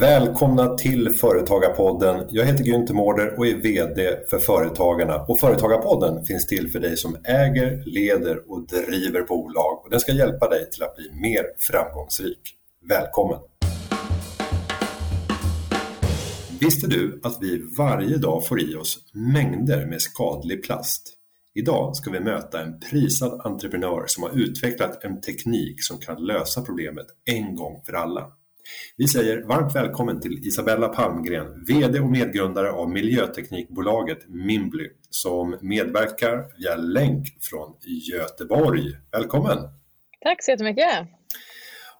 Välkomna till Företagarpodden. Jag heter Günther Mårder och är VD för Företagarna. Och Företagarpodden finns till för dig som äger, leder och driver bolag. Och den ska hjälpa dig till att bli mer framgångsrik. Välkommen! Visste du att vi varje dag får i oss mängder med skadlig plast? Idag ska vi möta en prisad entreprenör som har utvecklat en teknik som kan lösa problemet en gång för alla. Vi säger varmt välkommen till Isabella Palmgren, VD och medgrundare av miljöteknikbolaget Mimbly som medverkar via länk från Göteborg. Välkommen! Tack så jättemycket!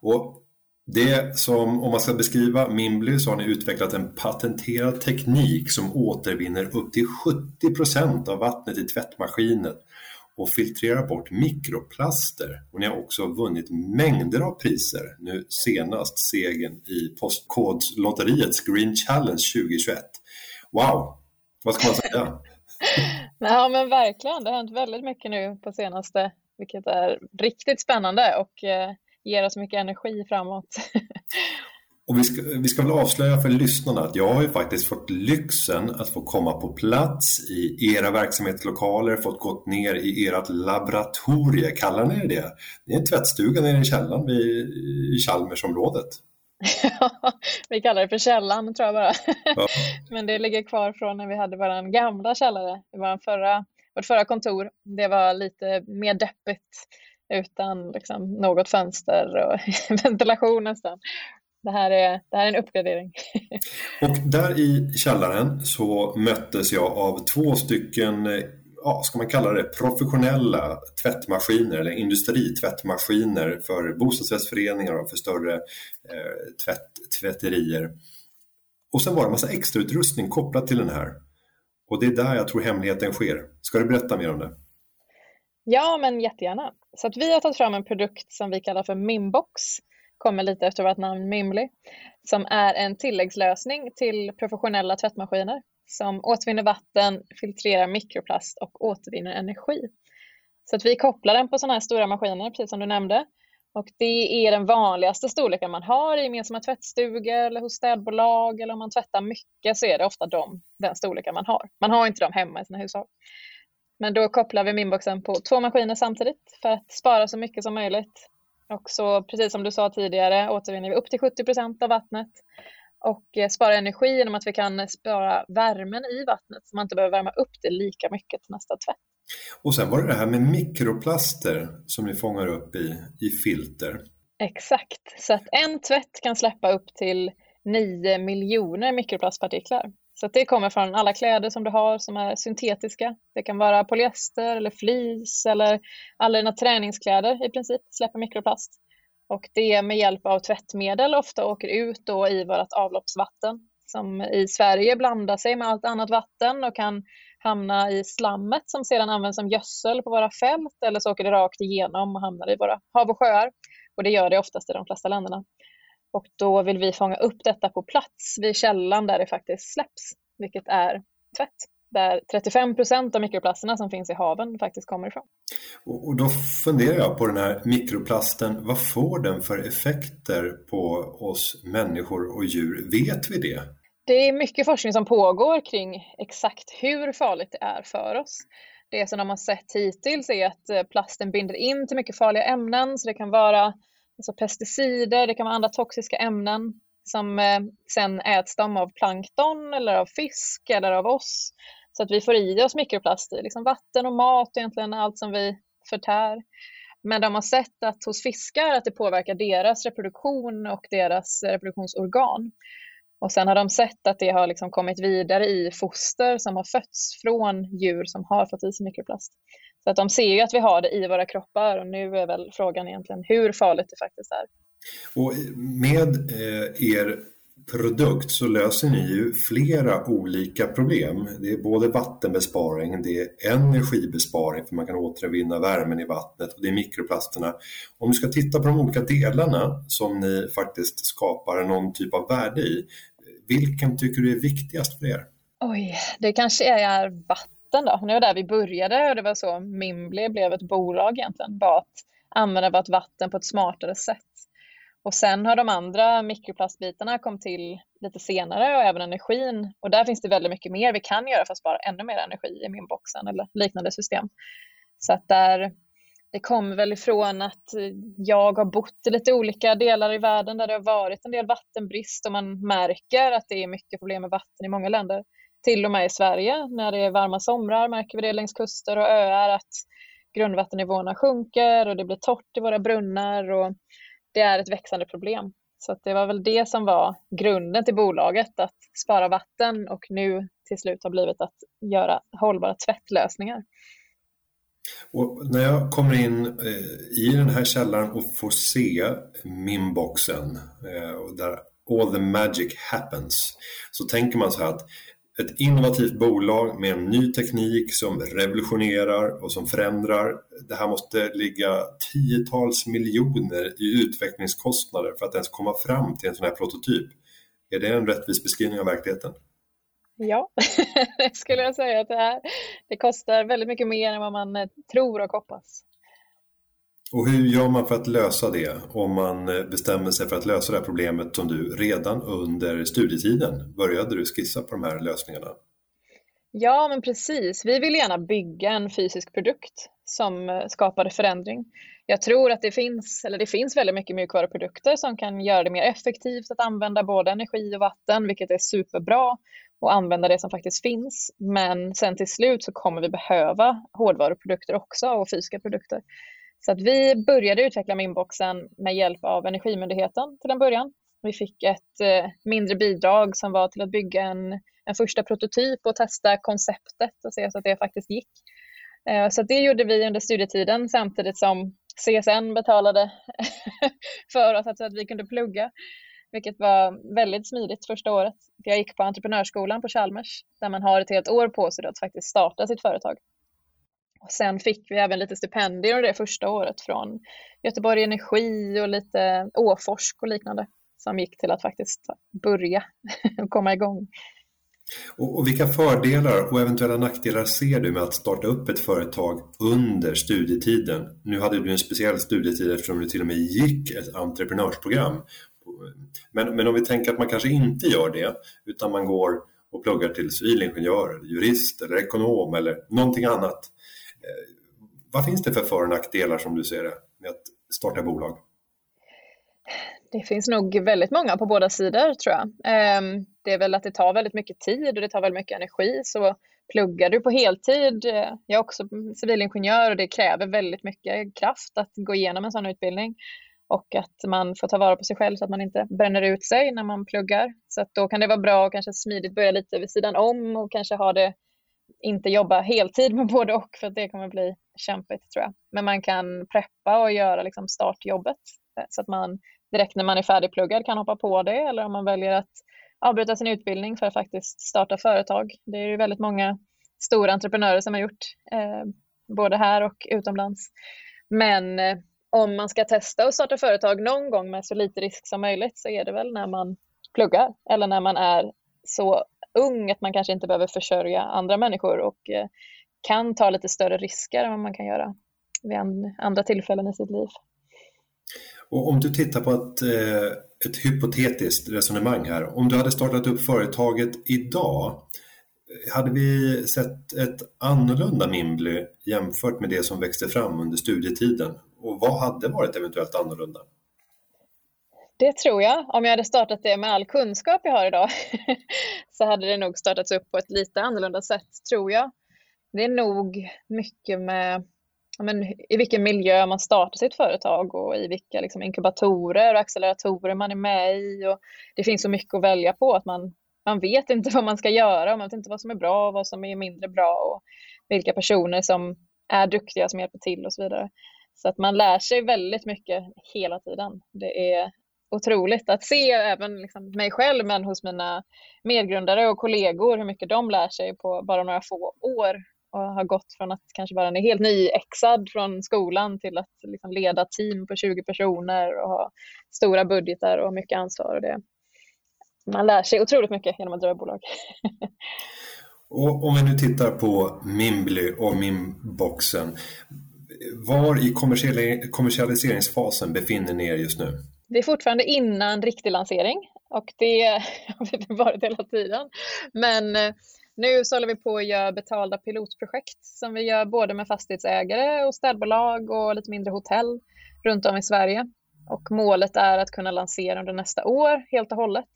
Och det som, om man ska beskriva Mimbly så har ni utvecklat en patenterad teknik som återvinner upp till 70% av vattnet i tvättmaskinen och filtrerar bort mikroplaster. Och ni har också vunnit mängder av priser, nu senast segern i Postkodlotteriets Green Challenge 2021. Wow, vad ska man säga? ja men verkligen, det har hänt väldigt mycket nu på senaste, vilket är riktigt spännande och eh, ger oss mycket energi framåt. Och vi ska, vi ska väl avslöja för lyssnarna att jag har ju faktiskt fått lyxen att få komma på plats i era verksamhetslokaler, fått gått ner i ert laboratorie, kallar ni det det? är en tvättstuga nere i källaren vid, i Chalmersområdet. Ja, vi kallar det för källan tror jag bara. Ja. Men det ligger kvar från när vi hade vår gamla källare, vår förra, vårt förra kontor. Det var lite mer deppigt utan liksom, något fönster och ventilation nästan det här är, det här är en uppgradering. och där i källaren så möttes jag av två stycken ja, ska man kalla det professionella tvättmaskiner eller industritvättmaskiner för bostadsrättsföreningar och för större eh, tvätt, tvätterier. Och sen var det en massa extrautrustning kopplat till den här. Och det är där jag tror hemligheten sker. Ska du berätta mer om det? Ja, men jättegärna. Så att vi har tagit fram en produkt som vi kallar för Mimbox kommer lite efter vårt namn Mimli, som är en tilläggslösning till professionella tvättmaskiner som återvinner vatten, filtrerar mikroplast och återvinner energi. Så att vi kopplar den på sådana här stora maskiner, precis som du nämnde. Och det är den vanligaste storleken man har i gemensamma tvättstugor eller hos städbolag eller om man tvättar mycket så är det ofta de, den storleken man har. Man har inte dem hemma i sina hushåll. Men då kopplar vi Minboxen på två maskiner samtidigt för att spara så mycket som möjligt och så precis som du sa tidigare återvinner vi upp till 70 procent av vattnet och eh, spara energi genom att vi kan spara värmen i vattnet så man inte behöver värma upp det lika mycket till nästa tvätt. Och sen var det det här med mikroplaster som ni fångar upp i, i filter. Exakt, så att en tvätt kan släppa upp till 9 miljoner mikroplastpartiklar. Så det kommer från alla kläder som du har som är syntetiska. Det kan vara polyester eller flis eller alla dina träningskläder i princip släpper mikroplast. Och det med hjälp av tvättmedel ofta åker ut då i vårt avloppsvatten som i Sverige blandar sig med allt annat vatten och kan hamna i slammet som sedan används som gödsel på våra fält eller så åker det rakt igenom och hamnar i våra hav och sjöar. Och det gör det oftast i de flesta länderna. Och då vill vi fånga upp detta på plats vid källan där det faktiskt släpps, vilket är tvätt där 35 procent av mikroplasterna som finns i haven faktiskt kommer ifrån. Och då funderar jag på den här mikroplasten, vad får den för effekter på oss människor och djur? Vet vi det? Det är mycket forskning som pågår kring exakt hur farligt det är för oss. Det som de har sett hittills är att plasten binder in till mycket farliga ämnen, så det kan vara alltså pesticider, det kan vara andra toxiska ämnen som eh, sen äts de av plankton eller av fisk eller av oss. Så att vi får i oss mikroplast i liksom vatten och mat, egentligen allt som vi förtär. Men de har sett att hos fiskar att det påverkar deras reproduktion och deras reproduktionsorgan. Och sen har de sett att det har liksom kommit vidare i foster som har fötts från djur som har fått i sig mikroplast. Så att de ser ju att vi har det i våra kroppar och nu är väl frågan egentligen hur farligt det faktiskt är. Och med eh, er produkt så löser ni ju flera olika problem. Det är både vattenbesparing, det är energibesparing för man kan återvinna värmen i vattnet och det är mikroplasterna. Om du ska titta på de olika delarna som ni faktiskt skapar någon typ av värde i, vilken tycker du är viktigast för er? Oj, det kanske är vatten vatten då. Det var där vi började och det var så Mimbly blev ett bolag egentligen. Bara att använda vårt vatten på ett smartare sätt. Och sen har de andra mikroplastbitarna kommit till lite senare och även energin. Och där finns det väldigt mycket mer vi kan göra för att spara ännu mer energi i min boxen eller liknande system. Så att där, det kommer väl ifrån att jag har bott i lite olika delar i världen där det har varit en del vattenbrist och man märker att det är mycket problem med vatten i många länder. Till och med i Sverige, när det är varma somrar märker vi det längs kuster och öar att grundvattennivåerna sjunker och det blir torrt i våra brunnar och det är ett växande problem. Så det var väl det som var grunden till bolaget, att spara vatten och nu till slut har blivit att göra hållbara tvättlösningar. Och när jag kommer in eh, i den här källaren och får se Mimboxen, eh, där all the magic happens, så tänker man så här att ett innovativt bolag med en ny teknik som revolutionerar och som förändrar. Det här måste ligga tiotals miljoner i utvecklingskostnader för att ens komma fram till en sån här prototyp. Är det en rättvis beskrivning av verkligheten? Ja, det skulle jag säga att det är. Det kostar väldigt mycket mer än vad man eh, tror och hoppas. Och hur gör man för att lösa det om man eh, bestämmer sig för att lösa det här problemet som du redan under studietiden började du skissa på de här lösningarna? Ja, men precis. Vi vill gärna bygga en fysisk produkt som eh, skapar förändring. Jag tror att det finns, eller det finns väldigt mycket mjukvaruprodukter som kan göra det mer effektivt att använda både energi och vatten, vilket är superbra och använda det som faktiskt finns. Men sen till slut så kommer vi behöva hårdvaruprodukter också och fysiska produkter. Så att vi började utveckla Minboxen med hjälp av Energimyndigheten till en början. Vi fick ett eh, mindre bidrag som var till att bygga en, en första prototyp och testa konceptet och se så att det faktiskt gick. Eh, så det gjorde vi under studietiden samtidigt som CSN betalade för oss så att vi kunde plugga, vilket var väldigt smidigt första året. Jag gick på entreprenörsskolan på Chalmers där man har ett helt år på sig att faktiskt starta sitt företag. Och sen fick vi även lite stipendier det första året från Göteborg Energi och lite Åforsk och liknande som gick till att faktiskt börja och komma igång. Och, och vilka fördelar och eventuella nackdelar ser du med att starta upp ett företag under studietiden? Nu hade du en speciell studietid eftersom du till och med gick ett entreprenörsprogram. Men, men om vi tänker att man kanske inte gör det utan man går och pluggar till civilingenjör, jurist eller ekonom eller någonting annat. Eh, vad finns det för för och nackdelar som du ser det med att starta bolag? Det finns nog väldigt många på båda sidor tror jag. Ehm, det är väl att det tar väldigt mycket tid och det tar väldigt mycket energi. Så pluggar du på heltid, eh, jag är också civilingenjör och det kräver väldigt mycket kraft att gå igenom en sån utbildning och att man får ta vara på sig själv så att man inte bränner ut sig när man pluggar. Så att då kan det vara bra att kanske smidigt börja lite vid sidan om och kanske ha det inte jobba heltid med både och för att det kommer bli kämpigt tror jag. Men man kan preppa och göra liksom startjobbet eh, så att man direkt när man är färdigpluggad kan hoppa på det eller om man väljer att avbryta sin utbildning för att faktiskt starta företag. Det är ju väldigt många stora entreprenörer som har gjort eh, både här och utomlands. Men eh, om man ska testa att starta företag någon gång med så lite risk som möjligt så är det väl när man pluggar eller när man är så ung att man kanske inte behöver försörja andra människor och eh, kan ta lite större risker än vad man kan göra vid andra tillfällen i sitt liv. Och om du tittar på ett, eh, ett hypotetiskt resonemang här. Om du hade startat upp företaget idag, hade vi sett ett annorlunda Mimbly jämfört med det som växte fram under studietiden? Och vad hade varit eventuellt annorlunda? Det tror jag. Om jag hade startat det med all kunskap jag har idag så hade det nog startats upp på ett lite annorlunda sätt, tror jag. Det är nog mycket med men, i vilken miljö man startar sitt företag och i vilka liksom, inkubatorer och acceleratorer man är med i. Och det finns så mycket att välja på att man, man vet inte vad man ska göra och man vet inte vad som är bra och vad som är mindre bra och vilka personer som är duktiga som hjälper till och så vidare. Så att man lär sig väldigt mycket hela tiden. Det är otroligt att se även liksom mig själv men hos mina medgrundare och kollegor hur mycket de lär sig på bara några få år och har gått från att kanske vara helt nyexad från skolan till att liksom leda team på 20 personer och ha stora budgetar och mycket ansvar. Och det. Man lär sig otroligt mycket genom att driva bolag. och om vi nu tittar på Mimbly och Mimboxen, var i kommersialiseringsfasen befinner ni er just nu? Det är fortfarande innan riktig lansering och det har vi varit hela tiden. Men eh, nu så håller vi på att göra betalda pilotprojekt som vi gör både med fastighetsägare och städbolag och lite mindre hotell runt om i Sverige. Och målet är att kunna lansera under nästa år helt och hållet.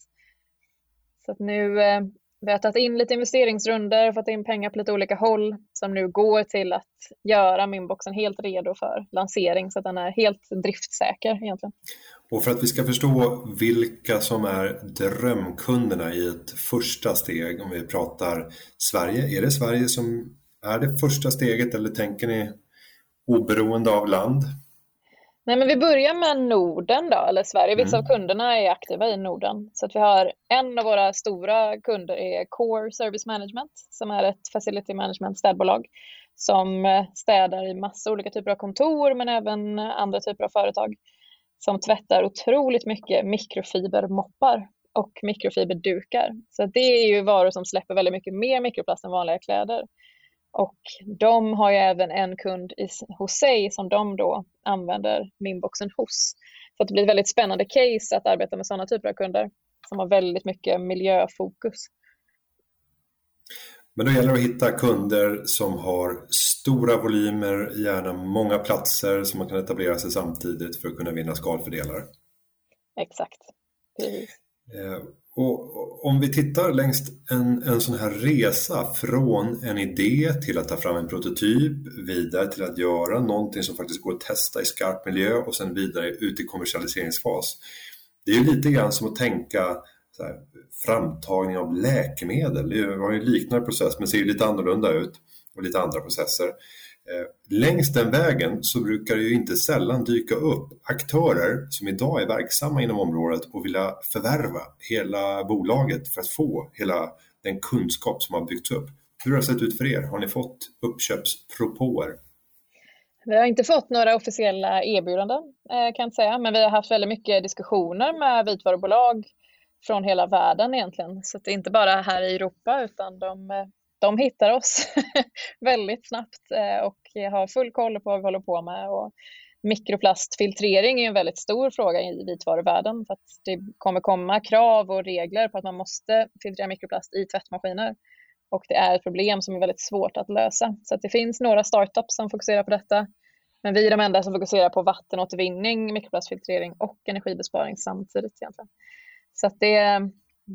Så att nu eh, vi har tagit in lite investeringsrunder, fått in pengar på lite olika håll som nu går till att göra Minboxen helt redo för lansering så att den är helt driftsäker egentligen. Och för att vi ska förstå vilka som är drömkunderna i ett första steg, om vi pratar Sverige, är det Sverige som är det första steget eller tänker ni oberoende av land? Nej, men vi börjar med Norden då, eller Sverige. Vissa mm. av kunderna är aktiva i Norden. Så att vi har en av våra stora kunder är Core Service Management som är ett facility management städbolag som eh, städar i massa olika typer av kontor men även andra typer av företag som tvättar otroligt mycket mikrofibermoppar och mikrofiberdukar. Så det är ju varor som släpper väldigt mycket mer mikroplast än vanliga kläder. Och de har ju även en kund i, hos sig som de då använder Minboxen hos. Så det blir ett väldigt spännande case att arbeta med sådana typer av kunder som har väldigt mycket miljöfokus. Men då gäller det att hitta kunder som har stora volymer, gärna många platser som man kan etablera sig samtidigt för att kunna vinna skalfördelar. Exakt. Precis. Eh, och om vi tittar längs en, en sån här resa från en idé till att ta fram en prototyp, vidare till att göra någonting som faktiskt går att testa i skarp miljö och sen vidare ut i kommersialiseringsfas. Det är ju lite grann som att tänka här, framtagning av läkemedel. Det var ju en liknande process men ser lite annorlunda ut och lite andra processer. Eh, längs den vägen så brukar det ju inte sällan dyka upp aktörer som idag är verksamma inom området och vill förvärva hela bolaget för att få hela den kunskap som har byggts upp. Hur har det sett ut för er? Har ni fått uppköpspropåer? Vi har inte fått några officiella erbjudanden eh, kan jag säga, men vi har haft väldigt mycket diskussioner med vitvarubolag från hela världen egentligen. Så det är inte bara här i Europa utan de eh, de hittar oss väldigt snabbt eh, och har full koll på vad vi håller på med. Och mikroplastfiltrering är en väldigt stor fråga i vitvaruvärlden för att det kommer komma krav och regler på att man måste filtrera mikroplast i tvättmaskiner. Och det är ett problem som är väldigt svårt att lösa. Så att det finns några startups som fokuserar på detta. Men vi är de enda som fokuserar på vattenåtervinning, mikroplastfiltrering och energibesparing samtidigt. Egentligen. Så att det,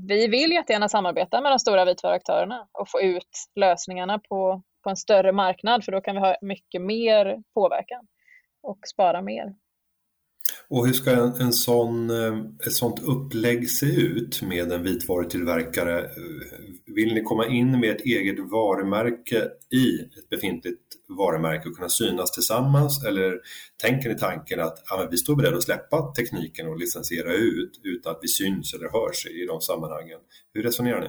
vi vill jättegärna samarbeta med de stora vitvaruaktörerna och få ut lösningarna på, på en större marknad för då kan vi ha mycket mer påverkan och spara mer. Och hur ska en, en sån, eh, ett sånt upplägg se ut med en vitvarutillverkare? Vill ni komma in med ett eget varumärke i ett befintligt varumärke och kunna synas tillsammans? Eller tänker ni tanken att ja, vi står beredda att släppa tekniken och licensiera ut utan att vi syns eller hörs i de sammanhangen? Hur resonerar ni?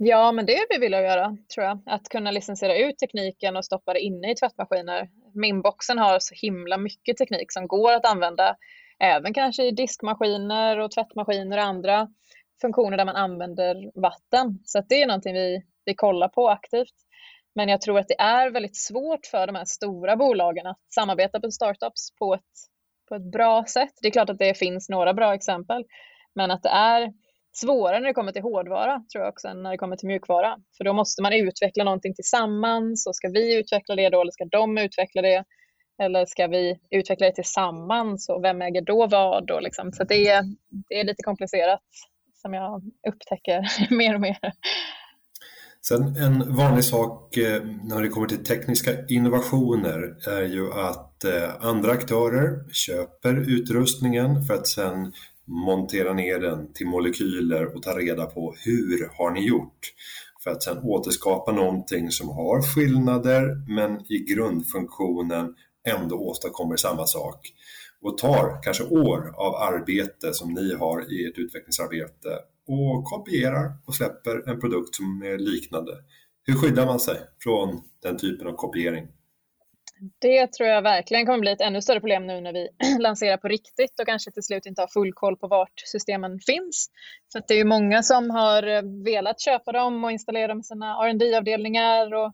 Ja, men det är vi vill göra, tror jag. Att kunna licensiera ut tekniken och stoppa det inne i tvättmaskiner. Minboxen har så himla mycket teknik som går att använda även kanske i diskmaskiner och tvättmaskiner och andra funktioner där man använder vatten. Så det är någonting vi, vi kollar på aktivt. Men jag tror att det är väldigt svårt för de här stora bolagen att samarbeta med startups på ett, på ett bra sätt. Det är klart att det finns några bra exempel, men att det är svårare när det kommer till hårdvara tror jag också än när det kommer till mjukvara. För då måste man utveckla någonting tillsammans och ska vi utveckla det då eller ska de utveckla det? Eller ska vi utveckla det tillsammans och vem äger då vad? Då liksom. Så det är, det är lite komplicerat som jag upptäcker mer och mer. Sen en vanlig sak eh, när det kommer till tekniska innovationer är ju att eh, andra aktörer köper utrustningen för att sen montera ner den till molekyler och ta reda på hur har ni gjort? För att sedan återskapa någonting som har skillnader men i grundfunktionen ändå åstadkommer samma sak och tar kanske år av arbete som ni har i ert utvecklingsarbete och kopierar och släpper en produkt som är liknande. Hur skyddar man sig från den typen av kopiering? Det tror jag verkligen kommer bli ett ännu större problem nu när vi lanserar på riktigt och kanske till slut inte har full koll på vart systemen finns. Så det är ju många som har eh, velat köpa dem och installera dem i sina rd avdelningar och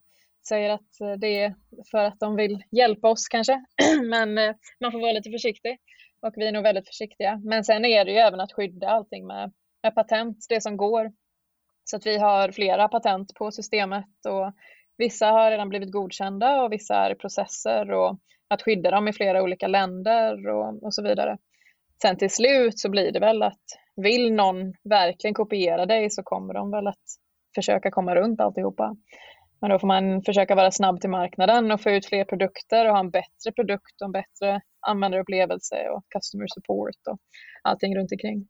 säger att eh, det är för att de vill hjälpa oss kanske. Men eh, man får vara lite försiktig. och vi är nog väldigt försiktiga. Men sen är det ju även att skydda allting med, med patent, det som går. Så att vi har flera patent på systemet och vissa har redan blivit godkända och vissa är i processer och att skydda dem i flera olika länder och, och så vidare. Sen till slut så blir det väl att vill någon verkligen kopiera dig så kommer de väl att försöka komma runt alltihopa. Men då får man försöka vara snabb till marknaden och få ut fler produkter och ha en bättre produkt och en bättre användarupplevelse och customer support och allting runt omkring.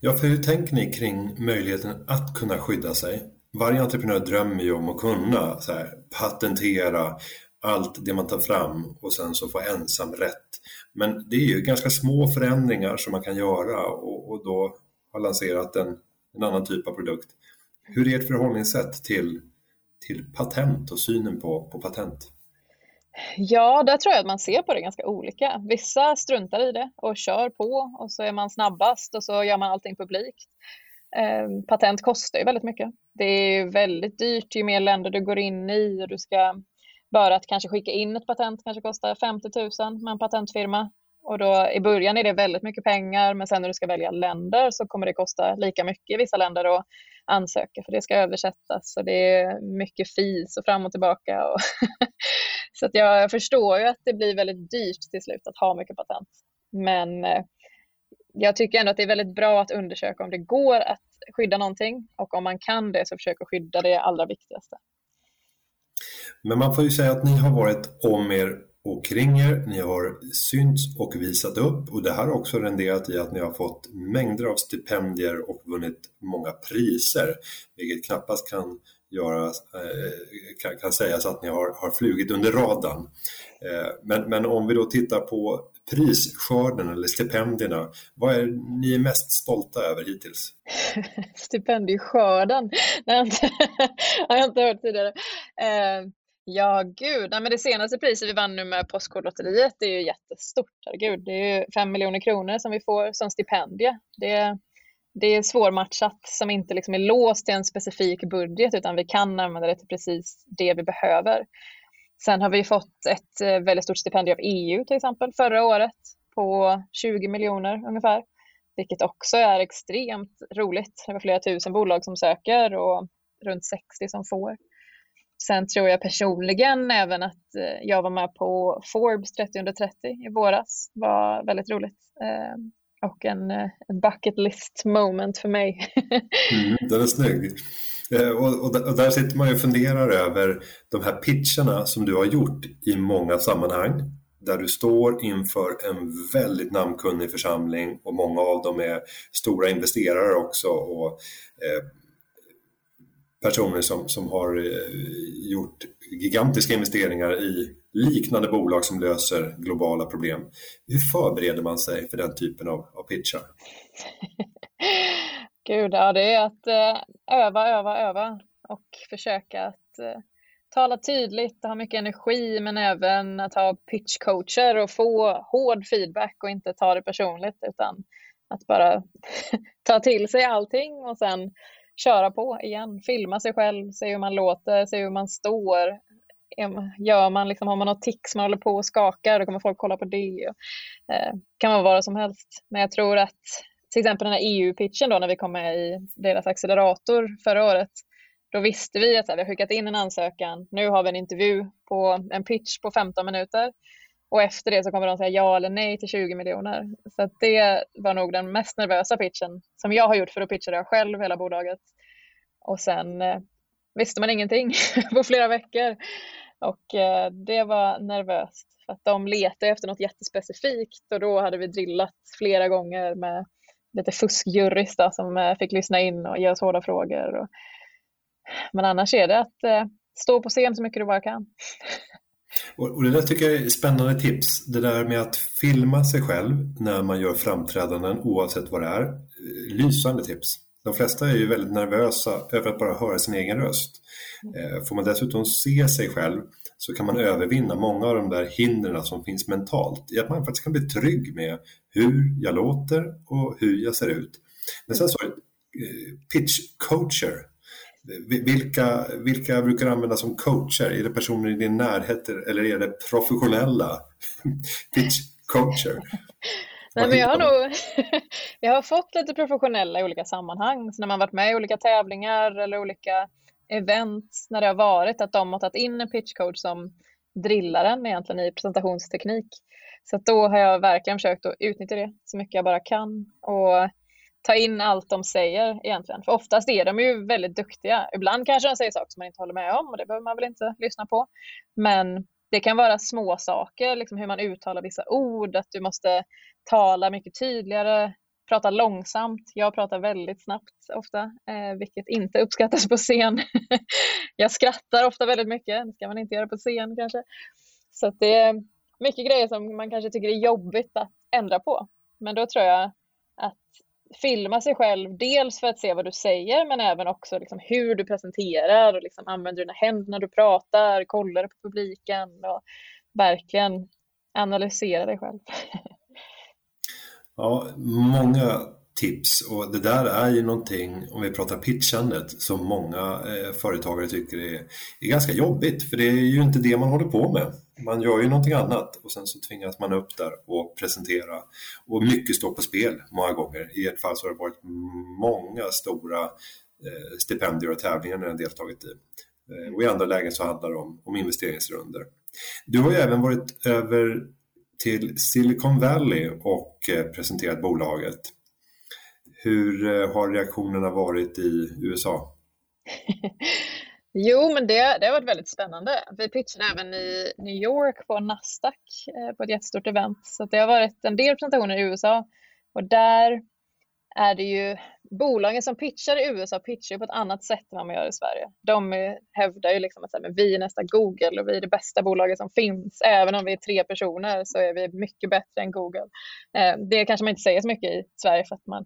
Ja, för hur tänker ni kring möjligheten att kunna skydda sig? Varje entreprenör drömmer ju om att kunna här, patentera allt det man tar fram och sen så få ensam rätt. Men det är ju ganska små förändringar som man kan göra och, och då har lanserat en, en annan typ av produkt. Hur är ert förhållningssätt till, till patent och synen på, på patent? Ja, där tror jag att man ser på det ganska olika. Vissa struntar i det och kör på och så är man snabbast och så gör man allting publikt. Ehm, patent kostar ju väldigt mycket. Det är väldigt dyrt ju mer länder du går in i och du ska bara att kanske skicka in ett patent kanske kostar 50 000 med en patentfirma. Och då i början är det väldigt mycket pengar men sen när du ska välja länder så kommer det kosta lika mycket i vissa länder att ansöka för det ska översättas och det är mycket fis och fram och tillbaka. Och så att jag förstår ju att det blir väldigt dyrt till slut att ha mycket patent. Men eh, jag tycker ändå att det är väldigt bra att undersöka om det går att skydda någonting och om man kan det så försök att skydda det allra viktigaste. Men man får ju säga att ni har varit om er och kring er, ni har synts och visat upp och det här har också renderat i att ni har fått mängder av stipendier och vunnit många priser, vilket knappast kan göras, eh, kan, kan sägas att ni har, har flugit under radarn. Eh, men, men om vi då tittar på prisskörden eller stipendierna, vad är ni mest stolta över hittills? Stipendieskörden, det har jag inte, har jag inte hört tidigare. Eh, ja, gud, Nej, men det senaste priset vi vann nu med Postkodlotteriet är ju jättestort. Herregud, det är ju fem miljoner kronor som vi får som stipendie. Det, det är svårmatchat som inte liksom är låst till en specifik budget utan vi kan använda det till precis det vi behöver. Sen har vi fått ett eh, väldigt stort stipendium av EU till exempel förra året på 20 miljoner ungefär, vilket också är extremt roligt. Det var flera tusen bolag som söker och runt 60 som får. Sen tror jag personligen även att eh, jag var med på Forbes 30 under 30 i våras Det var väldigt roligt eh, och en, en bucket list moment för mig. mm, den är snygg. Eh, och, och, och, där sitter man ju och funderar över de här pitcherna som du har gjort i många sammanhang där du står inför en väldigt namnkunnig församling och många av dem är stora investerare också och eh, personer som, som har eh, gjort gigantiska investeringar i liknande bolag som löser globala problem. Hur förbereder man sig för den typen av, av pitchar? Gud, ja det är att eh, öva, öva, öva och försöka att eh, tala tydligt, ha mycket energi men även att ha pitchcoacher och få hård feedback och inte ta det personligt utan att bara ta till sig allting och sen köra på igen, filma sig själv, se hur man låter, se hur man står. Gör man liksom, har man något tics man håller på och skakar, då kommer folk kolla på det. Eh, kan vara vad som helst. Men jag tror att till exempel den här EU-pitchen då när vi kom med i deras accelerator förra året. Då visste vi att vi har skickat in en ansökan. Nu har vi en intervju på en pitch på 15 minuter. Och efter det så kommer de säga ja eller nej till 20 miljoner. Så det var nog den mest nervösa pitchen som jag har gjort för att pitcha det själv hela bolaget. Och sen eh, visste man ingenting på flera veckor. Och eh, det var nervöst för att de letade efter något jättespecifikt och då hade vi drillat flera gånger med lite fuskjurys som eh, fick lyssna in och ge oss hårda frågor. Och, men annars är det att eh, stå på scen så mycket du bara kan. Och, det där tycker jag är spännande tips. Det där med att filma sig själv när man gör framträdanden oavsett vad det är. Eh, lysande tips. De flesta är ju väldigt nervösa över att bara höra sin egen röst. Mm. Får man dessutom se sig själv så kan man övervinna många av de där hindren som finns mentalt i att man faktiskt kan bli trygg med hur jag låter och hur jag ser ut. Men sen så, eh, pitch coacher. Vilka, vilka brukar du använda som coacher? Är det personer i din närhet eller är det professionella pitch coacher? Nej, men jag har nog jag har fått lite professionella i olika sammanhang. Så när man varit med i olika tävlingar eller olika event när det har varit att de har tagit in en pitchcoach som drillar en egentligen i presentationsteknik. Så då har jag verkligen försökt att utnyttja det så mycket jag bara kan och ta in allt de säger egentligen. För oftast är de ju väldigt duktiga. Ibland kanske de säger saker som man inte håller med om och det behöver man väl inte lyssna på. Men det kan vara små saker, liksom hur man uttalar vissa ord, att du måste tala mycket tydligare, prata långsamt. Jag pratar väldigt snabbt ofta, eh, vilket inte uppskattas på scen. jag skrattar ofta väldigt mycket, det ska man inte göra på scen kanske. Så det är mycket grejer som man kanske tycker är jobbigt att ändra på. Men då tror jag att filma sig själv, dels för att se vad du säger, men även också liksom hur du presenterar och liksom använder dina händer när du pratar, kollar på publiken och verkligen analysera dig själv. Ja, många tips och det där är ju någonting, om vi pratar pitchandet, som många eh, företagare tycker är, är ganska jobbigt för det är ju inte det man håller på med. Man gör ju någonting annat och sen så tvingas man upp där och presentera. Och mycket står på spel många gånger. I ett fall så har det varit många stora eh, stipendier och tävlingar när jag deltagit i. Eh, och i andra lägen så handlar det om, om investeringsrunder. Du har ju även varit över till Silicon Valley och eh, presenterat bolaget. Hur eh, har reaktionerna varit i USA? jo, men det, det har varit väldigt spännande. Vi pitchade även i New York på Nasdaq eh, på ett jättestort event. Så det har varit en del presentationer i USA och där är det ju bolagen som pitchar i USA pitchar på ett annat sätt än vad man gör i Sverige. De hävdar ju liksom att så här, vi är nästa Google och vi är det bästa bolaget som finns. Även om vi är tre personer så är vi mycket bättre än Google. Eh, det kanske man inte säger så mycket i Sverige för att man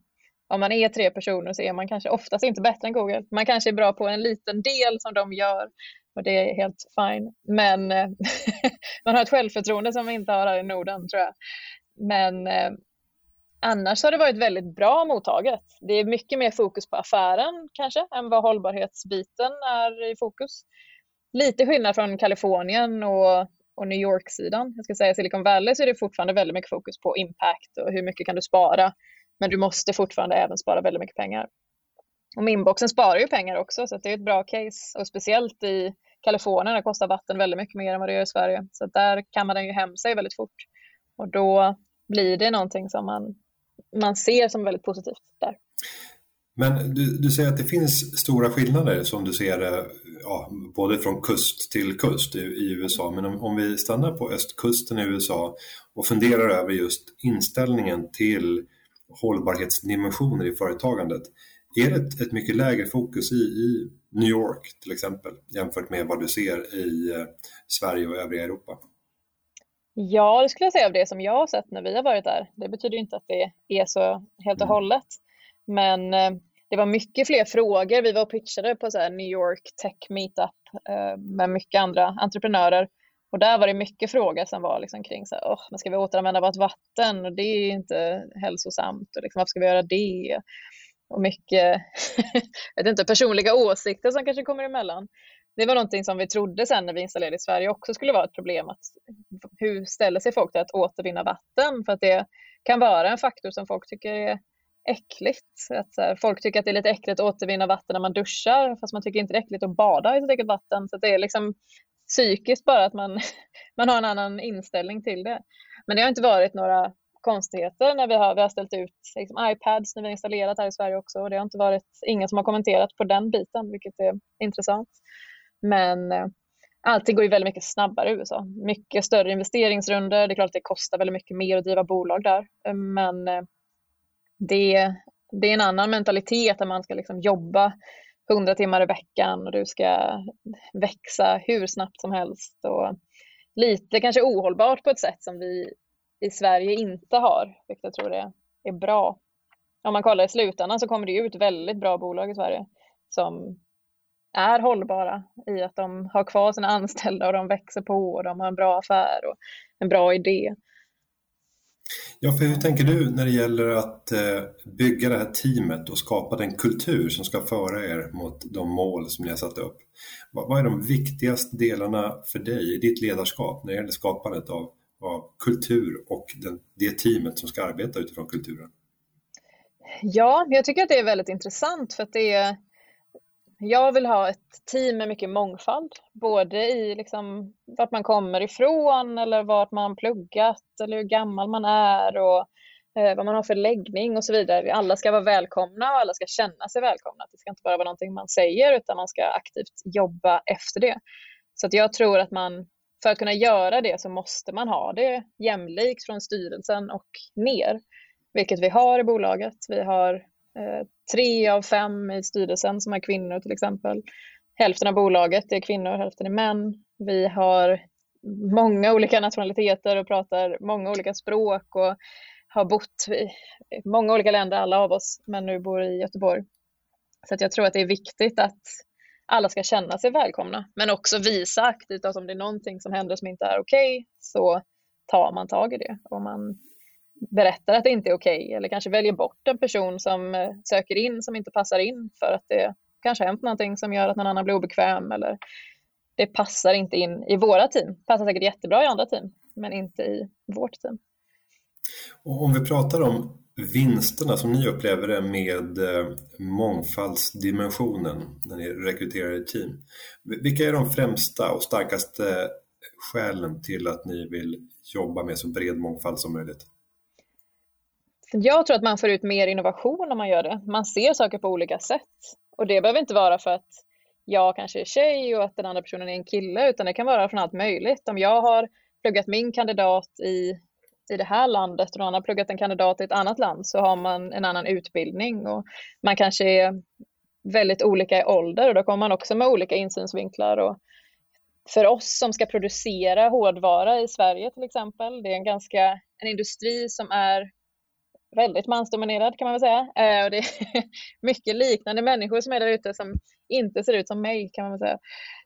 om man är tre personer så är man kanske oftast inte bättre än Google. Man kanske är bra på en liten del som de gör och det är helt fine. Men eh, man har ett självförtroende som vi inte har här i Norden tror jag. Men eh, annars har det varit väldigt bra mottaget. Det är mycket mer fokus på affären kanske än vad hållbarhetsbiten är i fokus. Lite skillnad från Kalifornien och, och New York-sidan. Jag ska säga Silicon Valley så är det fortfarande väldigt mycket fokus på impact och hur mycket kan du spara. Men du måste fortfarande även spara väldigt mycket pengar. Och Minboxen sparar ju pengar också så det är ett bra case och speciellt i Kalifornien där kostar vatten väldigt mycket mer än vad det gör i Sverige. Så där kammar den ju hem sig väldigt fort och då blir det någonting som man man ser som väldigt positivt där. Men du, du säger att det finns stora skillnader som du ser det, ja, både från kust till kust i, i USA. Men om, om, vi stannar på östkusten i USA och funderar över just inställningen till hållbarhetsdimensioner i företagandet. Är det ett, ett mycket lägre fokus i, i, New York till exempel jämfört med vad du ser i eh, Sverige och övriga Europa? Ja, det skulle jag säga av det som jag har sett när vi har varit där. Det betyder inte att det är så helt och mm. hållet. Men eh, det var mycket fler frågor. Vi var och pitchade på så New York Tech Meetup eh, med mycket andra entreprenörer. Och där var det mycket frågor som var liksom kring så här, oh, men ska vi återanvända vårt vatten och det är inte hälsosamt och liksom, varför ska vi göra det? Och mycket jag vet inte, personliga åsikter som kanske kommer emellan det var någonting som vi trodde sen när vi installerade i Sverige också skulle vara ett problem. Att hur ställer sig folk till att återvinna vatten? För att det kan vara en faktor som folk tycker är äckligt. Att här, folk tycker att det är lite äckligt att återvinna vatten när man duschar fast man tycker inte det är äckligt att bada i sitt eget vatten. Så det är liksom psykiskt bara att man, man har en annan inställning till det. Men det har inte varit några konstigheter när vi har, vi har ställt ut liksom, iPads när vi har installerat här i Sverige också och det har inte varit ingen som har kommenterat på den biten vilket är intressant. Men eh, allting går ju väldigt mycket snabbare i USA. Mycket större investeringsrunder. Det är klart att det kostar väldigt mycket mer att driva bolag där. Eh, men eh, det, det är en annan mentalitet där man ska liksom jobba 100 timmar i veckan och du ska växa hur snabbt som helst. Och lite kanske ohållbart på ett sätt som vi i Sverige inte har, vilket jag tror är, är bra. Om man kollar i slutändan så kommer det ut väldigt bra bolag i Sverige som är hållbara i att de har kvar sina anställda och de växer på och de har en bra affär och en bra idé. Ja, för hur tänker du när det gäller att eh, bygga det här teamet och skapa den kultur som ska föra er mot de mål som ni har satt upp? Vad är de viktigaste delarna för dig i ditt ledarskap när det gäller skapandet av av kultur och den, det teamet som ska arbeta utifrån kulturen? Ja, jag tycker att det är väldigt intressant för att det är jag vill ha ett team med mycket mångfald, både i liksom vart man kommer ifrån eller vart man pluggat eller hur gammal man är och eh, vad man har för läggning och så vidare. Alla ska vara välkomna och alla ska känna sig välkomna. Det ska inte bara vara någonting man säger utan man ska aktivt jobba efter det. Så att jag tror att man, för att kunna göra det så måste man ha det jämlikt från styrelsen och ner, vilket vi har i bolaget. Vi har eh, tre av fem i styrelsen som är kvinnor till exempel. Hälften av bolaget är kvinnor, hälften är män. Vi har många olika nationaliteter och pratar många olika språk och har bott i många olika länder, alla av oss, men nu bor i Göteborg. Så att jag tror att det är viktigt att alla ska känna sig välkomna, men också visa aktivt att om det är någonting som händer som inte är okej okay, så tar man tag i det och man berättar att det inte är okej okay, eller kanske väljer bort en person som eh, söker in som inte passar in för att det kanske hänt någonting som gör att någon annan blir obekväm eller det passar inte in i våra team. Passar säkert jättebra i andra team, men inte i vårt team. Och om vi pratar om vinsterna som ni upplever det med eh, mångfaldsdimensionen när ni rekryterar ett team. Vilka är de främsta och starkaste eh, skälen till att ni vill jobba med så bred mångfald som möjligt? Jag tror att man får ut mer innovation om man gör det. Man ser saker på olika sätt. Och det behöver inte vara för att jag kanske är tjej och att den andra personen är en kille, utan det kan vara från allt möjligt. Om jag har pluggat min kandidat i, i det här landet och någon har pluggat en kandidat i ett annat land så har man en annan utbildning och man kanske är väldigt olika i ålder och då kommer man också med olika insynsvinklar. Och för oss som ska producera hårdvara i Sverige till exempel, det är en ganska en industri som är väldigt mansdominerad kan man väl säga. Eh, och det är mycket liknande människor som är där ute som inte ser ut som mig kan man väl säga.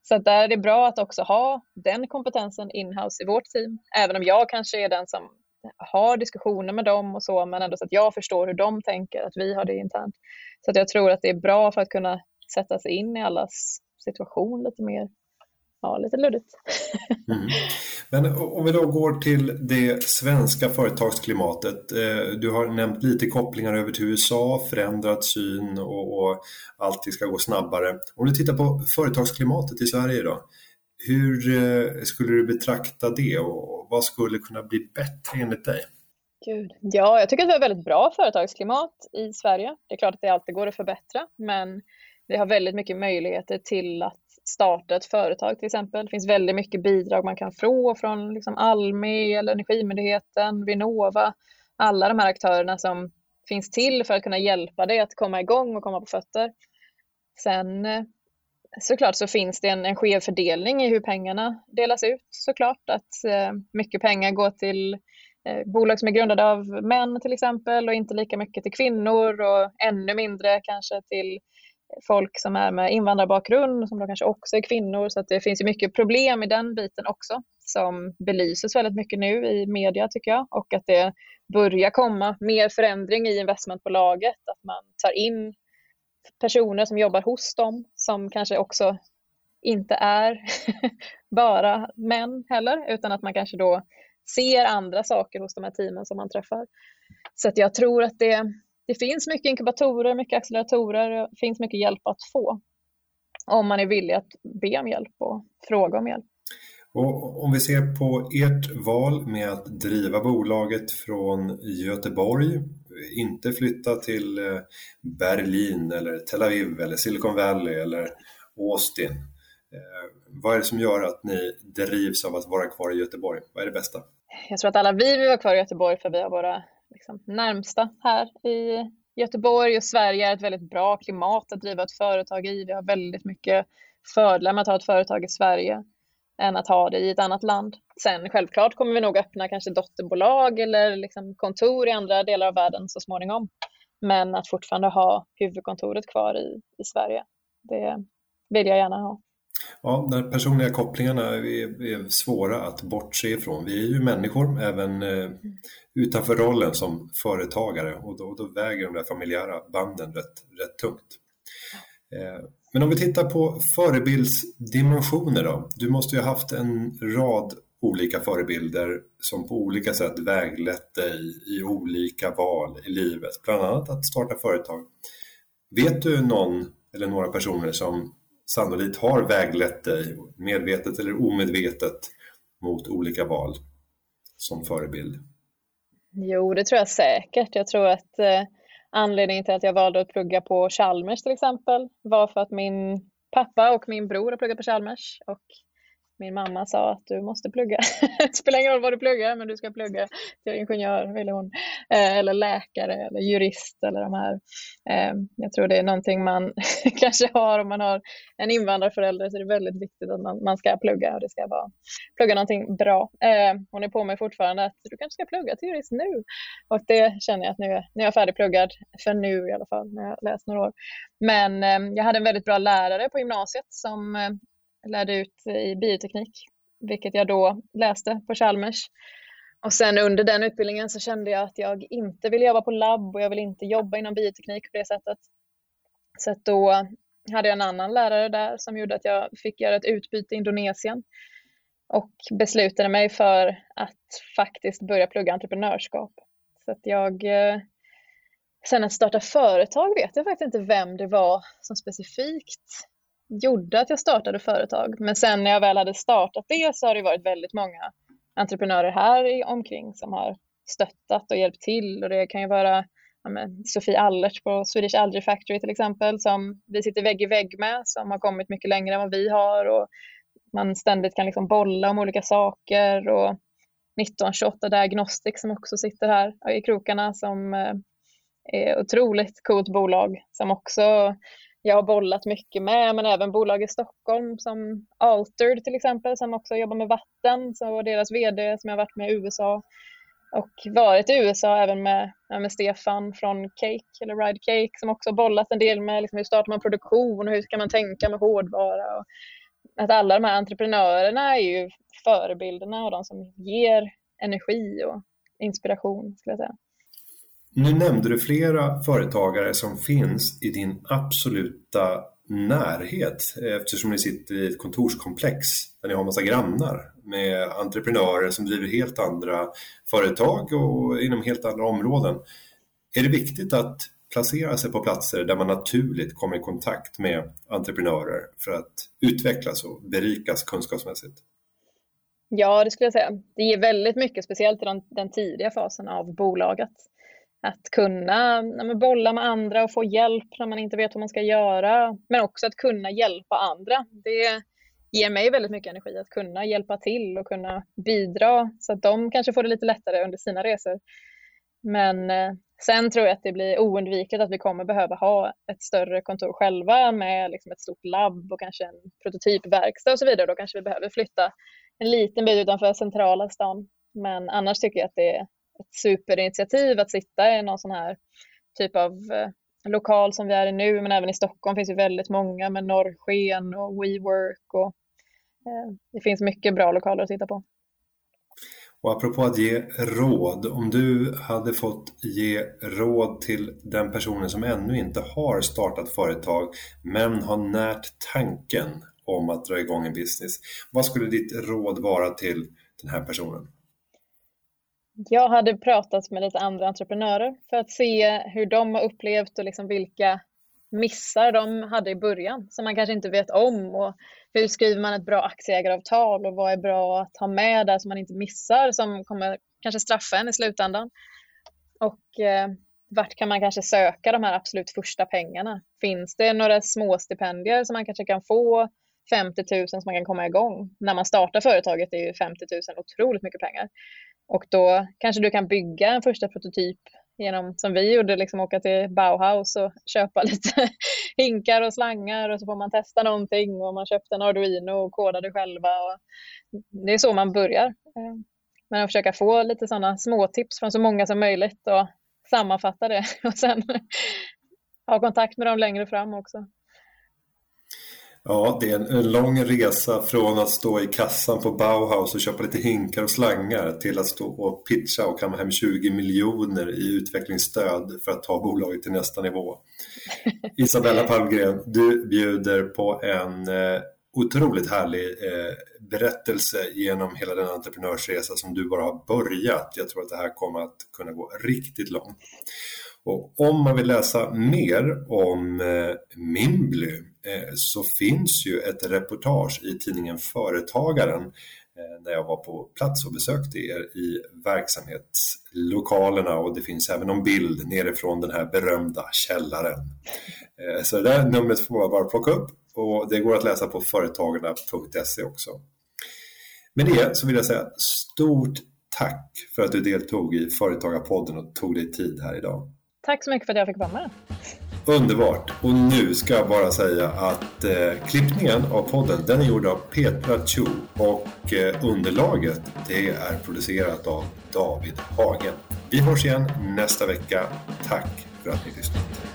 Så där är det bra att också ha den kompetensen inhouse i vårt team. Även om jag kanske är den som har diskussioner med dem och så, men ändå så att jag förstår hur de tänker, att vi har det internt. Så att jag tror att det är bra för att kunna sätta sig in i allas situation lite mer ja, lite luddigt. Mm. Men om vi då går till det svenska företagsklimatet. Eh, du har nämnt lite kopplingar över till USA, förändrad syn och, och allting ska gå snabbare. Om du tittar på företagsklimatet i Sverige då. Hur eh, skulle du betrakta det och vad skulle kunna bli bättre enligt dig? Gud. Ja, jag tycker att vi har väldigt bra företagsklimat i Sverige. Det är klart att det alltid går att förbättra, men vi har väldigt mycket möjligheter till att starta ett företag till exempel. Det finns väldigt mycket bidrag man kan få från liksom Almi eller Energimyndigheten, Vinnova, alla de här aktörerna som finns till för att kunna hjälpa dig att komma igång och komma på fötter. Sen eh, såklart så finns det en, en skev fördelning i hur pengarna delas ut såklart. Att eh, mycket pengar går till eh, bolag som är grundade av män till exempel och inte lika mycket till kvinnor och ännu mindre kanske till folk som är med invandrarbakgrund som då kanske också är kvinnor. Så att det finns ju mycket problem i den biten också som belyses väldigt mycket nu i media tycker jag och att det börjar komma mer förändring i investmentbolaget. Att man tar in personer som jobbar hos dem som kanske också inte är bara män heller utan att man kanske då ser andra saker hos de här teamen som man träffar. Så att jag tror att det, det finns mycket inkubatorer, mycket acceleratorer, det finns mycket hjälp att få om man är villig att be om hjälp och fråga om hjälp. Och om vi ser på ert val med att driva bolaget från Göteborg, inte flytta till eh, Berlin eller Tel Aviv eller Silicon Valley eller Austin. Eh, vad är det som gör att ni drivs av att vara kvar i Göteborg? Vad är det bästa? Jag tror att alla vi vill vara kvar i Göteborg för vi har våra liksom, närmsta här i Göteborg och Sverige är ett väldigt bra klimat att driva ett företag i. Vi har väldigt mycket fördelar med att ha ett företag i Sverige än att ha det i ett annat land. Sen självklart kommer vi nog öppna kanske dotterbolag eller liksom kontor i andra delar av världen så småningom. Men att fortfarande ha huvudkontoret kvar i, i Sverige, det vill jag gärna ha. Ja, de personliga kopplingarna är, är, svåra att bortse ifrån. Vi är ju människor även eh, utanför rollen som företagare och då, då, väger de där familjära banden rätt, rätt tungt. Eh, men om vi tittar på förebildsdimensioner då. Du måste ju ha haft en rad olika förebilder som på olika sätt väglett dig i olika val i livet, bland annat att starta företag. Vet du någon eller några personer som sannolikt har väglett dig, medvetet eller omedvetet, mot olika val som förebild? Jo, det tror jag säkert. Jag tror att eh, anledningen till att jag valde att plugga på Chalmers till exempel var för att min pappa och min bror har pluggat på Chalmers och min mamma sa att du måste plugga. det spelar ingen roll vad du pluggar, men du ska plugga till ingenjör, ville hon. Eh, eller läkare eller jurist eller de här. Eh, jag tror det är någonting man kanske har om man har en invandrarförälder så är det väldigt viktigt att man, man ska plugga och det ska vara plugga någonting bra. Eh, hon är på mig fortfarande att du kanske ska plugga till jurist nu. Och det känner jag att nu nu är jag färdigpluggad, för nu i alla fall, när jag läst några år. Men eh, jag hade en väldigt bra lärare på gymnasiet som eh, lärde ut i bioteknik, vilket jag då läste på Chalmers. Och sen under den utbildningen så kände jag att jag inte ville jobba på labb och jag ville inte jobba inom bioteknik på det sättet. Så då hade jag en annan lärare där som gjorde att jag fick göra ett utbyte i Indonesien och beslutade mig för att faktiskt börja plugga entreprenörskap. Så att jag eh, Sen att starta företag vet jag faktiskt inte vem det var som specifikt gjorde att jag startade företag. Men sen när jag väl hade startat det så har det varit väldigt många entreprenörer här omkring som har stöttat och hjälpt till. Och det kan ju vara ja, men, Sofie Allert på Swedish Algae Factory till exempel som vi sitter vägg i vägg med som har kommit mycket längre än vad vi har. Och man ständigt kan liksom bolla om olika saker. Och 1928 Diagnostic som också sitter här i krokarna som eh, är otroligt coolt bolag som också jag har bollat mycket med, men även bolag i Stockholm som Altered till exempel, som också jobbar med vatten, så deras VD som jag varit med i USA och varit i USA även med, med Stefan från Cake, eller Ride Cake, som också bollat en del med liksom, hur startar man produktion och hur ska man tänka med hårdvara. Och att alla de här entreprenörerna är ju förebilderna och de som ger energi och inspiration, skulle jag säga. Nu nämnde du flera företagare som finns i din absoluta närhet eh, eftersom ni sitter i ett kontorskomplex där ni har massa grannar med entreprenörer som driver helt andra företag och inom helt andra områden. Är det viktigt att placera sig på platser där man naturligt kommer i kontakt med entreprenörer för att utvecklas och berikas kunskapsmässigt? Ja, det skulle jag säga. Det ger väldigt mycket, speciellt i den, den tidiga fasen av bolaget. Att kunna ja, bolla med andra och få hjälp när man inte vet vad man ska göra. Men också att kunna hjälpa andra. Det ger mig väldigt mycket energi att kunna hjälpa till och kunna bidra så att de kanske får det lite lättare under sina resor. Men eh, sen tror jag att det blir oundvikligt att vi kommer behöva ha ett större kontor själva med liksom ett stort labb och kanske en prototypverkstad och så vidare. Då kanske vi behöver flytta en liten bit utanför centrala stan. Men annars tycker jag att det ett superinitiativ att sitta i någon sån här typ av eh, lokal som vi är i nu, men även i Stockholm finns ju väldigt många med Norrsken och WeWork och eh, det finns mycket bra lokaler att titta på. Och apropå att ge råd, om du hade fått ge råd till den personen som ännu inte har startat företag men har närt tanken om att dra igång en business. Vad skulle ditt råd vara till den här personen? Jag hade pratat med lite andra entreprenörer för att se hur de har upplevt och liksom vilka missar de hade i början som man kanske inte vet om och hur skriver man ett bra aktieägaravtal och vad är bra att ha med där som man inte missar som kommer kanske straffa en i slutändan. Och eh, vart kan man kanske söka de här absolut första pengarna? Finns det några små stipendier som man kanske kan få 50 000 som man kan komma igång? När man startar företaget är ju 50 000 otroligt mycket pengar. Och då kanske du kan bygga en första prototyp genom, som vi gjorde, liksom åka till Bauhaus och köpa lite hinkar och slangar och så får man testa någonting och man köpte en Arduino och kodade själva. Och det är så man börjar. Eh, men att försöka få lite sådana småtips från så många som möjligt och sammanfatta det och sen ha kontakt med dem längre fram också. Ja, det är en lång resa från att stå i kassan på Bauhaus och köpa lite hinkar och slangar till att stå och pitcha och kamma hem 20 miljoner i utvecklingsstöd för att ta bolaget till nästa nivå. Isabella Palmgren, du bjuder på en eh, otroligt härlig eh, berättelse genom hela den entreprenörsresa som du bara har börjat. Jag tror att det här kommer att kunna gå riktigt långt. Och om man vill läsa mer om eh, Mimbly eh, så finns ju ett reportage i tidningen Företagaren eh, när jag var på plats och besökte er i verksamhetslokalerna och det finns även en bild nerifrån den här berömda källaren. Så det där numret får man bara plocka upp och det går att läsa på företagarna.se också. Med det så vill jag säga stort tack för att du deltog i Företagarpodden och tog dig tid här idag. Tack så mycket för att jag fick vara med. Underbart! Och nu ska jag bara säga att eh, klippningen av podden den är gjord av Petra Chu och eh, underlaget det är producerat av David Hagen. Vi hörs igen nästa vecka. Tack för att ni lyssnat.